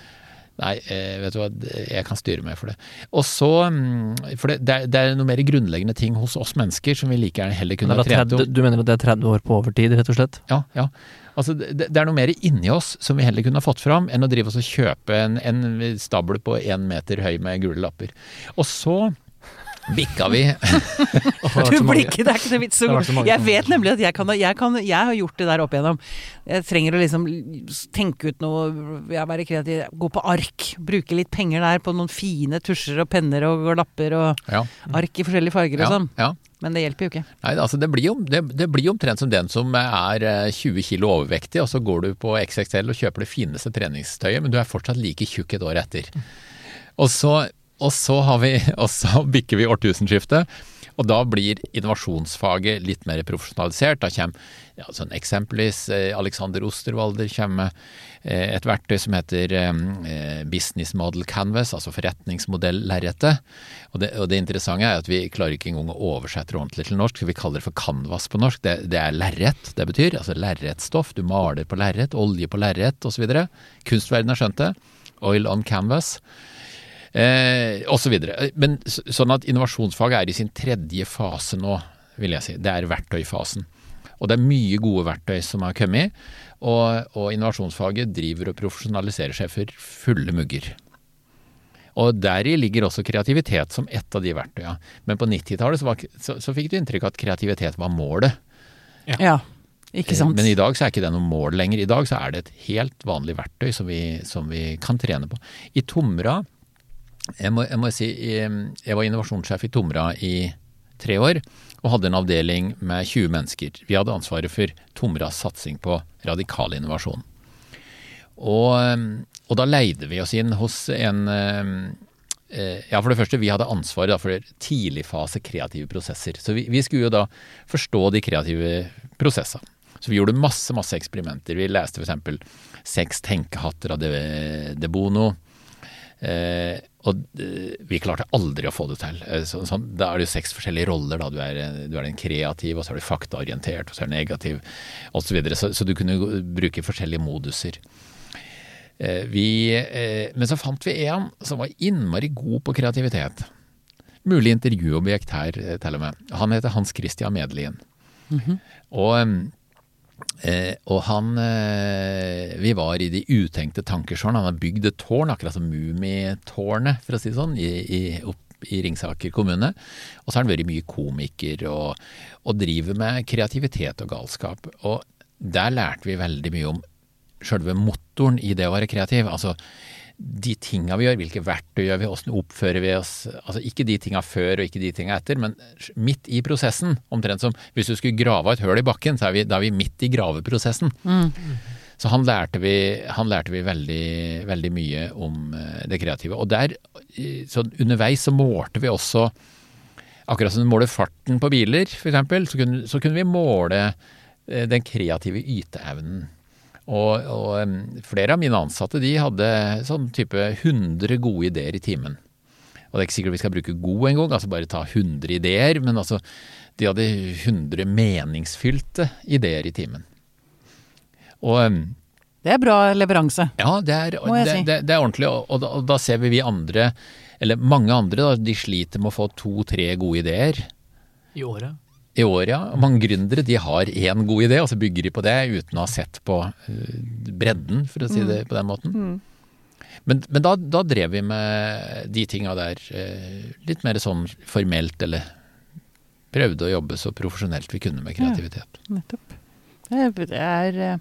Nei, eh, vet du hva, jeg kan styre meg for det. Og så mm, For det, det, er, det er noen mer grunnleggende ting hos oss mennesker som vi like gjerne heller kunne ha trent om. du mener at det er 30 år på overtid, rett og slett? Ja, ja. Altså, det, det er noe mer inni oss som vi heller kunne ha fått fram, enn å drive oss og kjøpe en, en stabel på én meter høy med gule lapper. Og så bikka vi [LAUGHS] Du blikket, det er ikke noe vits å Jeg vet nemlig at jeg kan, jeg kan Jeg har gjort det der opp igjennom. Jeg trenger å liksom tenke ut noe, ja, være kreativ, gå på ark. Bruke litt penger der på noen fine tusjer og penner og, og lapper og Ja, ark i forskjellige farger og ja, sånn. ja. Men det hjelper jo ikke. Nei, altså det blir, jo, det, det blir omtrent som den som er eh, 20 kilo overvektig, og så går du på XXL og kjøper det fineste treningstøyet, men du er fortsatt like tjukk et år etter. Og så, og så, vi, [LAUGHS] og så bikker vi årtusenskiftet, og da blir innovasjonsfaget litt mer profesjonalisert. Da kommer ja, sånn eksempelvis eh, Alexander Osterwalder kommer med eh, et verktøy som heter eh, Business Model Canvas, altså forretningsmodell-lerretet. Og, det- og det interessante er at vi klarer ikke engang å oversette det ordentlig til norsk, så vi kaller det for canvas på norsk. Det, det er lerret, det betyr. Altså lerretstoff. Du maler på lerret, olje på lerret osv. Kunstverdenen har skjønt det. Oil on canvas. Eh, og så videre. Men så- sånn at innovasjonsfaget er i sin tredje fase nå, vil jeg si. Det er verktøyfasen. Og det er mye gode verktøy som har kommet, og, og innovasjonsfaget driver og profesjonaliserer seg for fulle mugger. Og deri ligger også kreativitet som ett av de verktøyene. Men på 90-tallet så, så, så fikk du inntrykk av at kreativitet var målet. Ja. Ikke sant. Men i dag så er ikke det noe mål lenger. I dag så er det et helt vanlig verktøy som vi, som vi kan trene på. I Tomra, jeg må, jeg må si, jeg var innovasjonssjef i Tomra i tre år, og hadde en avdeling med 20 mennesker. Vi hadde ansvaret for Tomras satsing på radikal innovasjon. Og, og da leide vi oss inn hos en eh, Ja, for det første, vi hadde ansvaret for tidligfase kreative prosesser. Så vi, vi skulle jo da forstå de kreative prosessene. Så vi gjorde masse, masse eksperimenter. Vi leste f.eks. Seks tenkehatter av De, De Bono. Eh, og eh, vi klarte aldri å få det til. Så, så, sånn, da er det jo seks forskjellige roller. Da. Du, er, eh, du er den kreative, og så er du faktaorientert, og så er du negativ osv. Så, så Så du kunne bruke forskjellige moduser. Eh, vi, eh, men så fant vi en som var innmari god på kreativitet. Mulig intervjuobjekt her, eh, til og med. Han heter Hans Christian Medelien. Og Eh, og han eh, Vi var i De utenkte tankers-tårn. Han har bygd et tårn, akkurat som Mummitårnet, for å si det sånn, i, i, opp i Ringsaker kommune. Og så har han vært mye komiker og, og driver med kreativitet og galskap. Og der lærte vi veldig mye om sjølve motoren i det å være kreativ. Altså de tinga vi gjør, hvilke verktøy gjør vi, åssen oppfører vi oss. Altså ikke de tinga før og ikke de tinga etter, men midt i prosessen. Omtrent som hvis du skulle grave et høl i bakken, så er vi, da er vi midt i graveprosessen. Mm. Så han lærte vi, han lærte vi veldig, veldig, mye om eh, det kreative. Og der, så underveis så målte vi også Akkurat som du måler farten på biler, f.eks., så, kunne, så kunne vi måle eh, den kreative yteevnen og, og, flere av mine ansatte de hadde sånn type 100 gode ideer i timen. Og det er ikke sikkert vi skal bruke god en gang, altså bare ta 100 ideer, men altså de hadde 100 meningsfylte ideer i timen. Og Det er bra leveranse. Ja, det er, det, si. det, det, er ordentlig. Og, og, da, og, da, ser vi vi andre, eller mange andre, da, de sliter med å få to-tre gode ideer. I året? I år, ja. Mange gründere de har én god idé, og så bygger de på det uten å ha sett på eh, bredden, for å si det mm. på den måten. Mm. Men, men da, da, drev vi med de tinga der eh, litt mer sånn formelt, eller prøvde å jobbe så profesjonelt vi kunne med kreativitet. Ja, nettopp. Det er eh,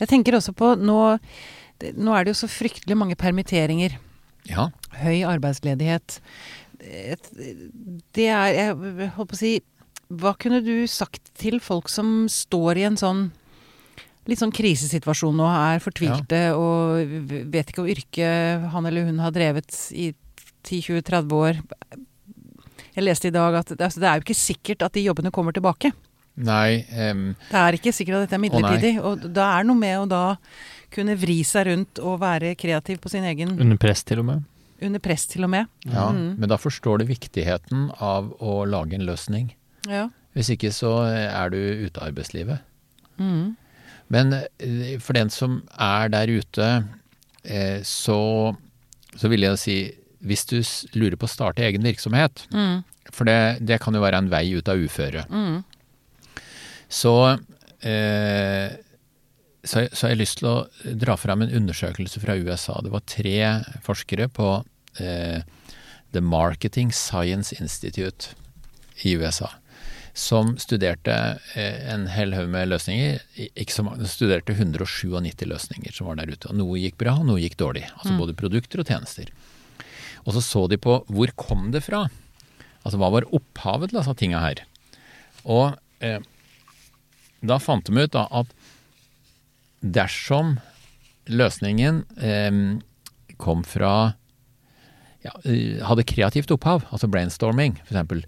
Jeg tenker også på nå Nå er det jo så fryktelig mange permitteringer. Ja. Høy arbeidsledighet. Det er Jeg holdt på å si hva kunne du sagt til folk som står i en sånn litt sånn krisesituasjon og er fortvilte ja. og vet ikke hva yrke han eller hun har drevet i 10-20-30 år? Jeg leste i dag at altså, det er jo ikke sikkert at de jobbene kommer tilbake. Nei. Um, det er ikke sikkert at dette er midlertidig. og da er det noe med å da kunne vri seg rundt og være kreativ på sin egen Under press, til og med. Under press, til og med. Ja, mm. men da forstår du viktigheten av å lage en løsning. Ja. Hvis ikke så er du ute av arbeidslivet. Mm. Men eh, for den som er der ute, eh, så, så vil jeg si hvis du lurer på å starte egen virksomhet, mm. for det, det, kan jo være en vei ut av uføre, mm. så, eh, så, så, har jeg lyst til å dra fram en undersøkelse fra USA. Det var tre forskere på eh, The Marketing Science Institute i USA som studerte eh, en hel haug med løsninger. Ikke så mange, studerte 197 løsninger som var der ute. og Noe gikk bra, og noe gikk dårlig. Altså mm. både produkter og tjenester. Og så så de på hvor kom det fra? Altså hva var opphavet til disse tinga her? Og eh, da fant de ut da, at dersom løsningen eh, kom fra ja, eh, hadde kreativt opphav, altså brainstorming, f.eks.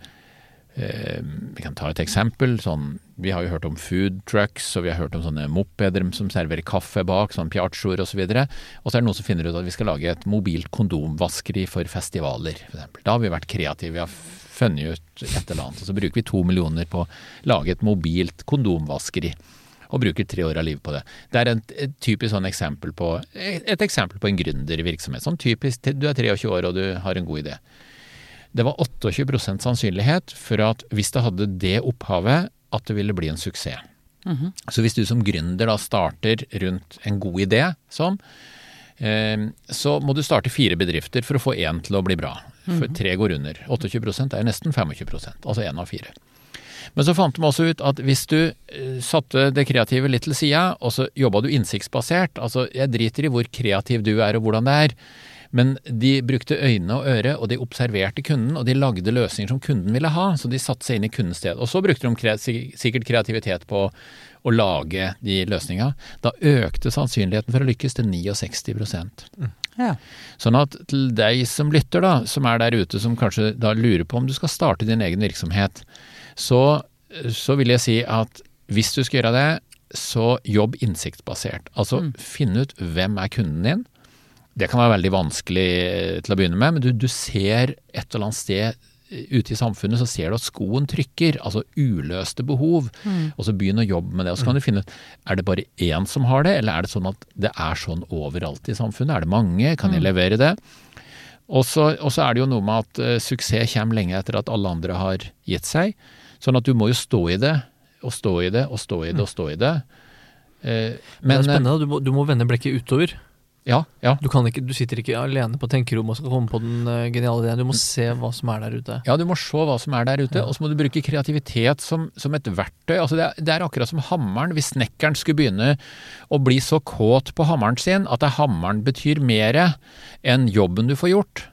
Eh, vi kan ta et eksempel. Sånn, vi har jo hørt om food trucks, og vi har hørt om sånne mopeder som serverer kaffe bak, sånn piazzoer osv. Og, så og så er det noen som finner ut at vi skal lage et mobilt kondomvaskeri for festivaler. For da har vi vært kreative. Vi har funnet ut et eller annet. Og så bruker vi to millioner på å lage et mobilt kondomvaskeri. Og bruker tre år av livet på det. Det er et, et typisk sånn eksempel på, et eksempel på en gründervirksomhet. Sånn typisk, du er 23 år og du har en god idé. Det var 28% sannsynlighet for at hvis det hadde det opphavet, at det ville bli en suksess. Mm -hmm. Så hvis du som gründer da starter rundt en god idé sånn, eh, så må du starte fire bedrifter for å få én til å bli bra. For mhm. tre går under. 28% er nesten 25% altså én av fire. Men så fant de også ut at hvis du eh, satte det kreative litt til sida, og så jobba du innsiktsbasert, altså jeg driter i hvor kreativ du er og hvordan det er, men de brukte øyne og øre, og de observerte kunden, og de lagde løsninger som kunden ville ha. Så de satte seg inn i kundens sted. Og så brukte de sikkert kreativitet på å lage de løsninga. Da økte sannsynligheten for å lykkes til 69 mm. ja. Sånn at til deg som lytter, da, som er der ute, som kanskje da lurer på om du skal starte din egen virksomhet, så, så vil jeg si at hvis du skal gjøre det, så jobb innsiktsbasert. Altså mm. finn ut hvem er kunden din, det kan være veldig vanskelig eh, til å begynne med, men du, du ser et eller annet sted eh, ute i samfunnet så ser du at skoen trykker, altså uløste behov. Mm. Og så begynn å jobbe med det. Og så kan du finne ut er det bare én som har det, eller er det sånn at det er sånn overalt i samfunnet? Er det mange? Kan jeg mm. levere det? Og så, er det jo noe med at uh, suksess kommer lenge etter at alle andre har gitt seg. Sånn at du må jo stå i det, og stå i det, og stå i det, og stå i det. Uh, men, det er spennende. Du må, du må vende blekket utover. Ja, ja. Du, kan ikke, du sitter ikke alene på tenkerommet og skal komme på den uh, geniale ideen. Du må se hva som er der ute. Ja, du må se hva som er der ute, Ja. og så må du bruke kreativitet som, som et verktøy. Altså det, er, det er akkurat som hammeren. Hvis snekkeren skulle begynne å bli så kåt på hammeren sin at hammeren betyr mer enn jobben du får gjort,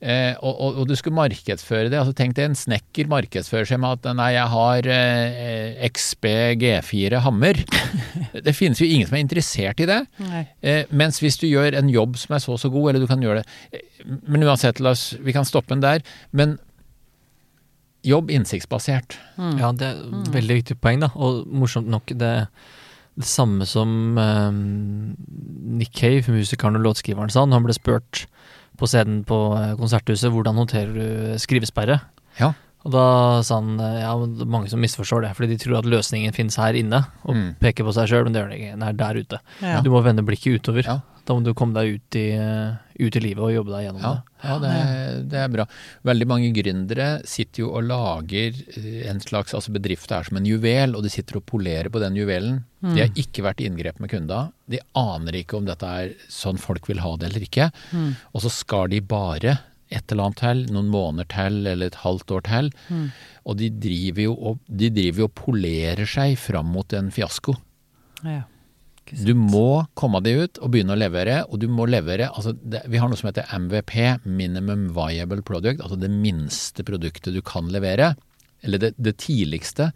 eh, og, og, og du skulle markedsføre det. altså Tenk deg en snekker markedsfører seg med at nei, jeg har eh, XB G4 hammer. [LAUGHS] Det finnes jo ingen som er interessert i det. Eh, mens hvis du gjør en jobb som er så så god, eller du kan gjøre det eh, Men uansett, la oss, vi kan stoppe den der. Men jobb innsiktsbasert. Mm. Ja, det er et veldig viktig poeng, da. Og morsomt nok, det, det samme som eh, Nick Cave, musikeren og låtskriveren, sa han ble spurt på scenen på eh, Konserthuset hvordan håndterer du skrivesperre. Ja. Og da sa han eh, ja, mange som misforstår det, fordi de tror at løsningen finnes her inne, og Mm. peker på seg sjøl, men det gjør den ikke. Den er der ute. Ja. Du må vende blikket utover. Ja. Da må du komme deg ut i, eh, ut i livet og jobbe deg gjennom Ja, det. ja det, er, det er bra. Veldig mange gründere sitter jo og lager eh, en slags altså bedrift er som en juvel, og de sitter og polerer på den juvelen. De har ikke vært i inngrep med kunda. De aner ikke om dette er sånn folk vil ha det eller ikke. Mm. Og så skal de bare et eller annet til, noen måneder til eller et halvt år til. Mm. Og de driver jo og, de driver og polerer seg fram mot en fiasko. Ja. Du må komme deg ut og begynne å levere, og du må levere altså det, Vi har noe som heter MVP, Minimum Viable Product, altså det minste produktet du kan levere. Eller det, det tidligste.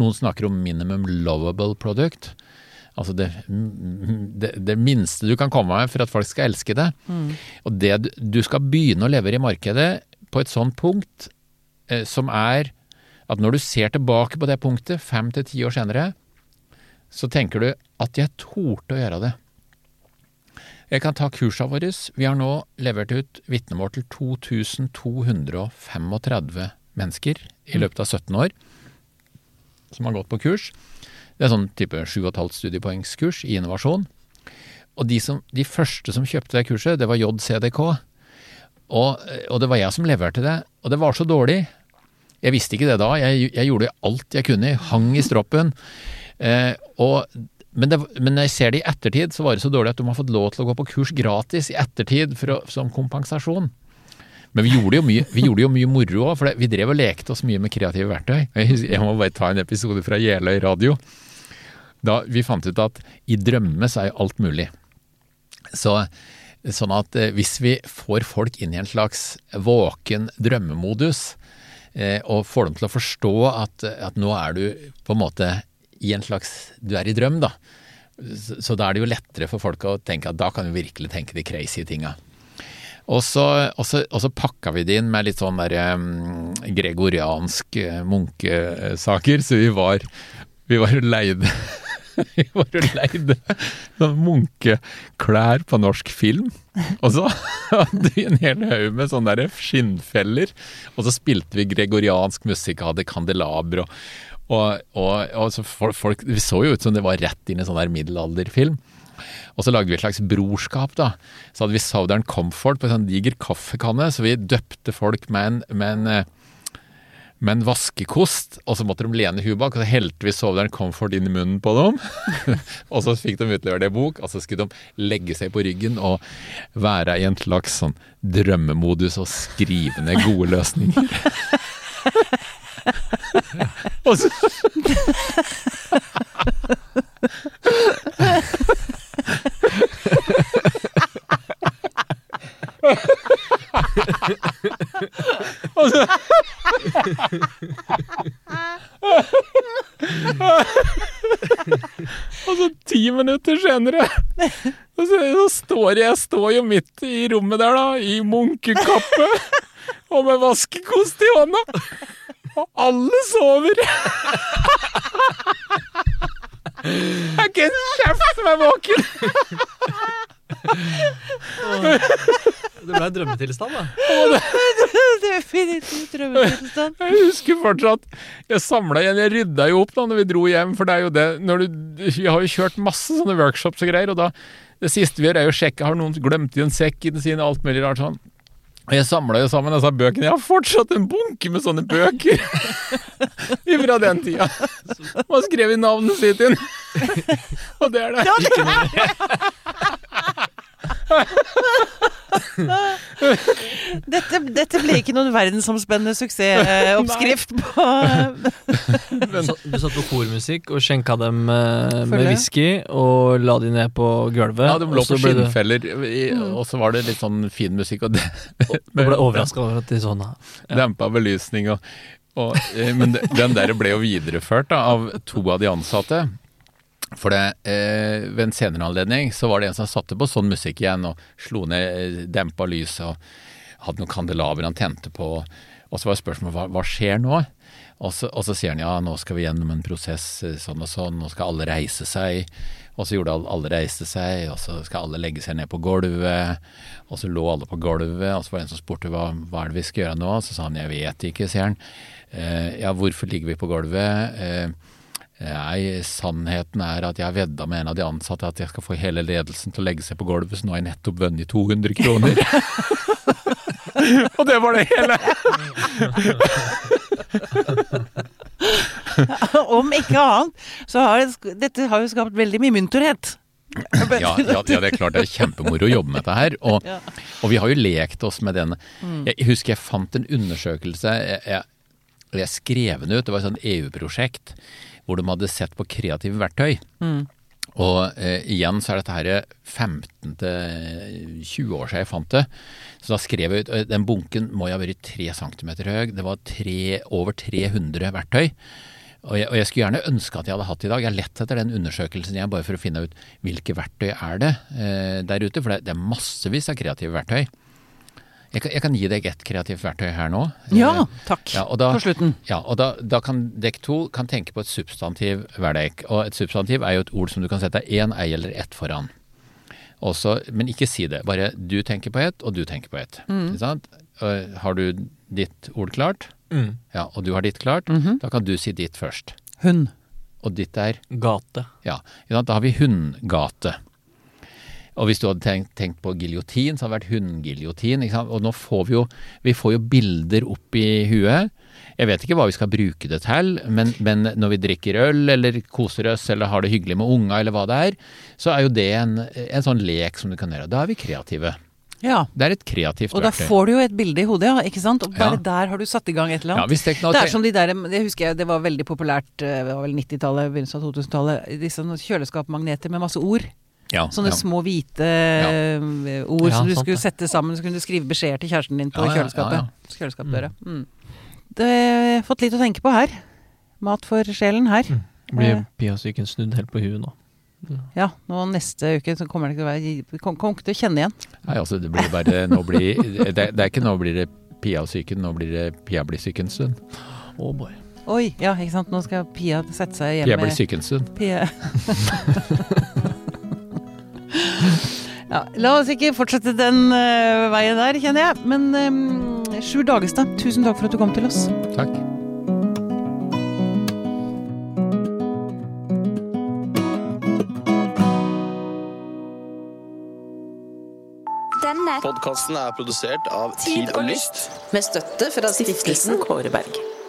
Noen snakker om Minimum Lovable Product. Altså det, det, det minste du kan komme med for at folk skal elske det. Mm. Og det du, du skal begynne å levere i markedet på et sånt punkt eh, som er at når du ser tilbake på det punktet fem til ti år senere, så tenker du at jeg torde å gjøre det. Jeg kan ta kursene våre. Vi har nå levert ut vitnemål til 2235 mennesker i løpet av 17 år som har gått på kurs. Det er sånn type 7,5 studiepoengskurs i innovasjon. Og de, som, de første som kjøpte det kurset, det var JCDK. Og, og det var jeg som leverte det. Og det var så dårlig. Jeg visste ikke det da. Jeg, jeg gjorde alt jeg kunne. Hang i stroppen. Eh, og, men, det, men når jeg ser det i ettertid, så var det så dårlig at de har fått lov til å gå på kurs gratis i ettertid å, som kompensasjon. Men vi gjorde jo mye, gjorde jo mye moro òg, for det, vi drev og lekte oss mye med kreative verktøy. [LAUGHS] Jeg må bare ta en episode fra Jeløy radio. Da vi fant ut at i drømme så er jo alt mulig. Så, sånn at eh, hvis vi får folk inn i en slags våken drømmemodus, eh, og får dem til å forstå at, at nå er du på en måte i en slags Du er i drøm, da. Så, så da er det jo lettere for folk å tenke at da kan vi virkelig tenke de crazy tinga. Og så, og, så, og så pakka vi det inn med litt sånn der um, gregoriansk eh, munkesaker, så vi var, vi var leide [LAUGHS] Vi var jo leide sånn munkeklær på norsk film. Og så hadde vi en hel haug med sånne der skinnfeller. Og så spilte vi gregoriansk musikk, hadde kandelaber og, og, og, og folk, folk, Vi så jo ut som det var rett inn i sånn der middelalderfilm. Og så lagde vi et slags brorskap, da. Så hadde vi Southern Comfort på en sånn diger kaffekanne, så vi døpte folk med en, med en, med en vaskekost, og så måtte de lene huet bak, og så helte vi Southern Comfort inn i munnen på dem. [LAUGHS] og så fikk de utlevert i bok, og så skulle de legge seg på ryggen og være i en slags sånn drømmemodus og skrive ned gode løsninger. [LAUGHS] og så Og så Og så ti minutter senere så, så står jeg står jo midt i rommet der, da, i munkekappe og med vaskekost i hånda. Og alle sover. Det er ikke en kjeft som er våken. Det ble drømmetilstand, da. Definitivt drømmetilstand. Jeg husker fortsatt Jeg samla igjen, jeg rydda jo opp da når vi dro hjem, for det er jo det når du, Vi har jo kjørt masse sånne workshops og greier, og da Det siste vi gjør, er jo å sjekke har noen glemt i en sekk i den sine, alt mulig rart sånn. Og jeg samla jo sammen disse bøkene. Jeg har fortsatt en bunke med sånne bøker [LAUGHS] [LAUGHS] fra den tida. Man skrev i navnet sitt inn. [LAUGHS] Og det er det. [LAUGHS] Dette, dette ble ikke noen verdensomspennende suksessoppskrift på [LAUGHS] du satt på kormusikk og skjenka dem eh, med whisky og la de ned på gulvet. Ja, de lå på skinnfeller, i- og så var det litt sånn fin musikk, og det, ble overraska over at de sånn ja. dempa belysning og, og eh, Men den der ble jo videreført da, av to av de ansatte. For det, eh, ved en senere anledning så var det en som satte på sånn musikk igjen og slo ned eh, dempa lys og hadde noen kandelaber han tente på. Og så var spørsmålet hva, hva skjer nå? Og så, og så sier han ja, nå skal vi gjennom en prosess eh, sånn og sånn, nå skal alle reise seg. Og så gjorde alle, alle reiste seg, og så skal alle legge seg ned på gulvet. Og så lå alle på gulvet, og så var det en som spurte hva, hva er det vi skal gjøre nå? Så sa han jeg vet ikke, sier han. Eh, ja, hvorfor ligger vi på gulvet? Eh, Nei, sannheten er at jeg vedda med en av de ansatte at jeg skal få hele ledelsen til å legge seg på gulvet, så nå har jeg nettopp vunnet 200 kroner. [LAUGHS] Og det var det hele! [LAUGHS] Om ikke annet, så har det, dette har jo skapt veldig mye munterhet. Ja, ja, ja, det er klart det er kjempemoro å jobbe med dette her. Og, Ja. og vi har jo lekt oss med den. Jeg husker jeg fant en undersøkelse. Jeg, jeg, jeg skrev den ut. Det var et sånt EU-prosjekt hvor de hadde sett på kreative verktøy. Og eh, igjen så er dette her 15 til 20 år siden jeg fant det. Så da skrev jeg ut eh, Den bunken må jo ha vært 3 cm høy. Det var tre, over 300 verktøy. Og jeg, og jeg skulle gjerne ønske at jeg hadde hatt i dag. Jeg har lett etter den undersøkelsen jeg bare for å finne ut hvilke verktøy er det eh, der ute. For det, det er massevis av kreative verktøy. Jeg kan, jeg kan gi deg ett kreativt verktøy her nå. Ja, Eh, takk. ja, da- På slutten. ja, og da, da kan dekk to kan tenke på et substantiv hver dekk. Og et substantiv er jo et ord som du kan sette én, ei eller ett foran. Også, men ikke si det. Bare du tenker på ett, og du tenker på ett. Mm. sant? Har du ditt ord klart, Mm. ja, og du har ditt klart, da kan du si ditt først. Hund. Og ditt er Gate. Ja. Da har vi hundgate. Og hvis du hadde tenkt, tenkt på giljotin, så hadde det vært hundgiljotin. Og nå får vi jo, vi får jo bilder opp i huet. Jeg vet ikke hva vi skal bruke det til, men, men når vi drikker øl eller koser oss eller har det hyggelig med unga eller hva det er, så er jo det en, en sånn lek som du kan gjøre. Da er vi kreative. Ja. Det er et kreativt Og da verktøy. får du jo et bilde i hodet, ja, ikke sant? Og bare Ja. der har du satt i gang et eller Ja, annet. hvis det, ikke Det er som de der, det husker jeg, det var veldig populært, eh, det var vel 90-tallet, begynnelsen av 2000-tallet, disse kjøleskapmagneter med masse ord. Ja, Sånne ja. små hvite ja. ord Ja, som du sant skulle det. sette sammen, så kunne du skrive beskjeder til kjæresten din på kjøleskapet. ja, Kjøleskapsdøra. Mm. Det har fått litt å tenke på her. Mat for sjelen her. Blir Eh. Pia-syken snudd helt på huet nå. Ja, nå neste uke så kommer det ikke til å Kommer kommer ikke til å kjenne igjen. Nei, altså det blir bare Nå blir det, det er ikke nå blir det Pia og syken, nå blir det Pia blir syk en stund. Oh boy. Oi, ja, ikke sant. Nå skal Pia sette seg Pia blir syk en stund. Pia. [LAUGHS] ja, la oss ikke fortsette den uh, veien der, kjenner jeg. Men um, Sjur Dagestad, tusen takk for at du kom til oss. Takk. Denne Podkasten er produsert av Tid og Lyst. Med støtte fra stiftelsen Kåre Berg.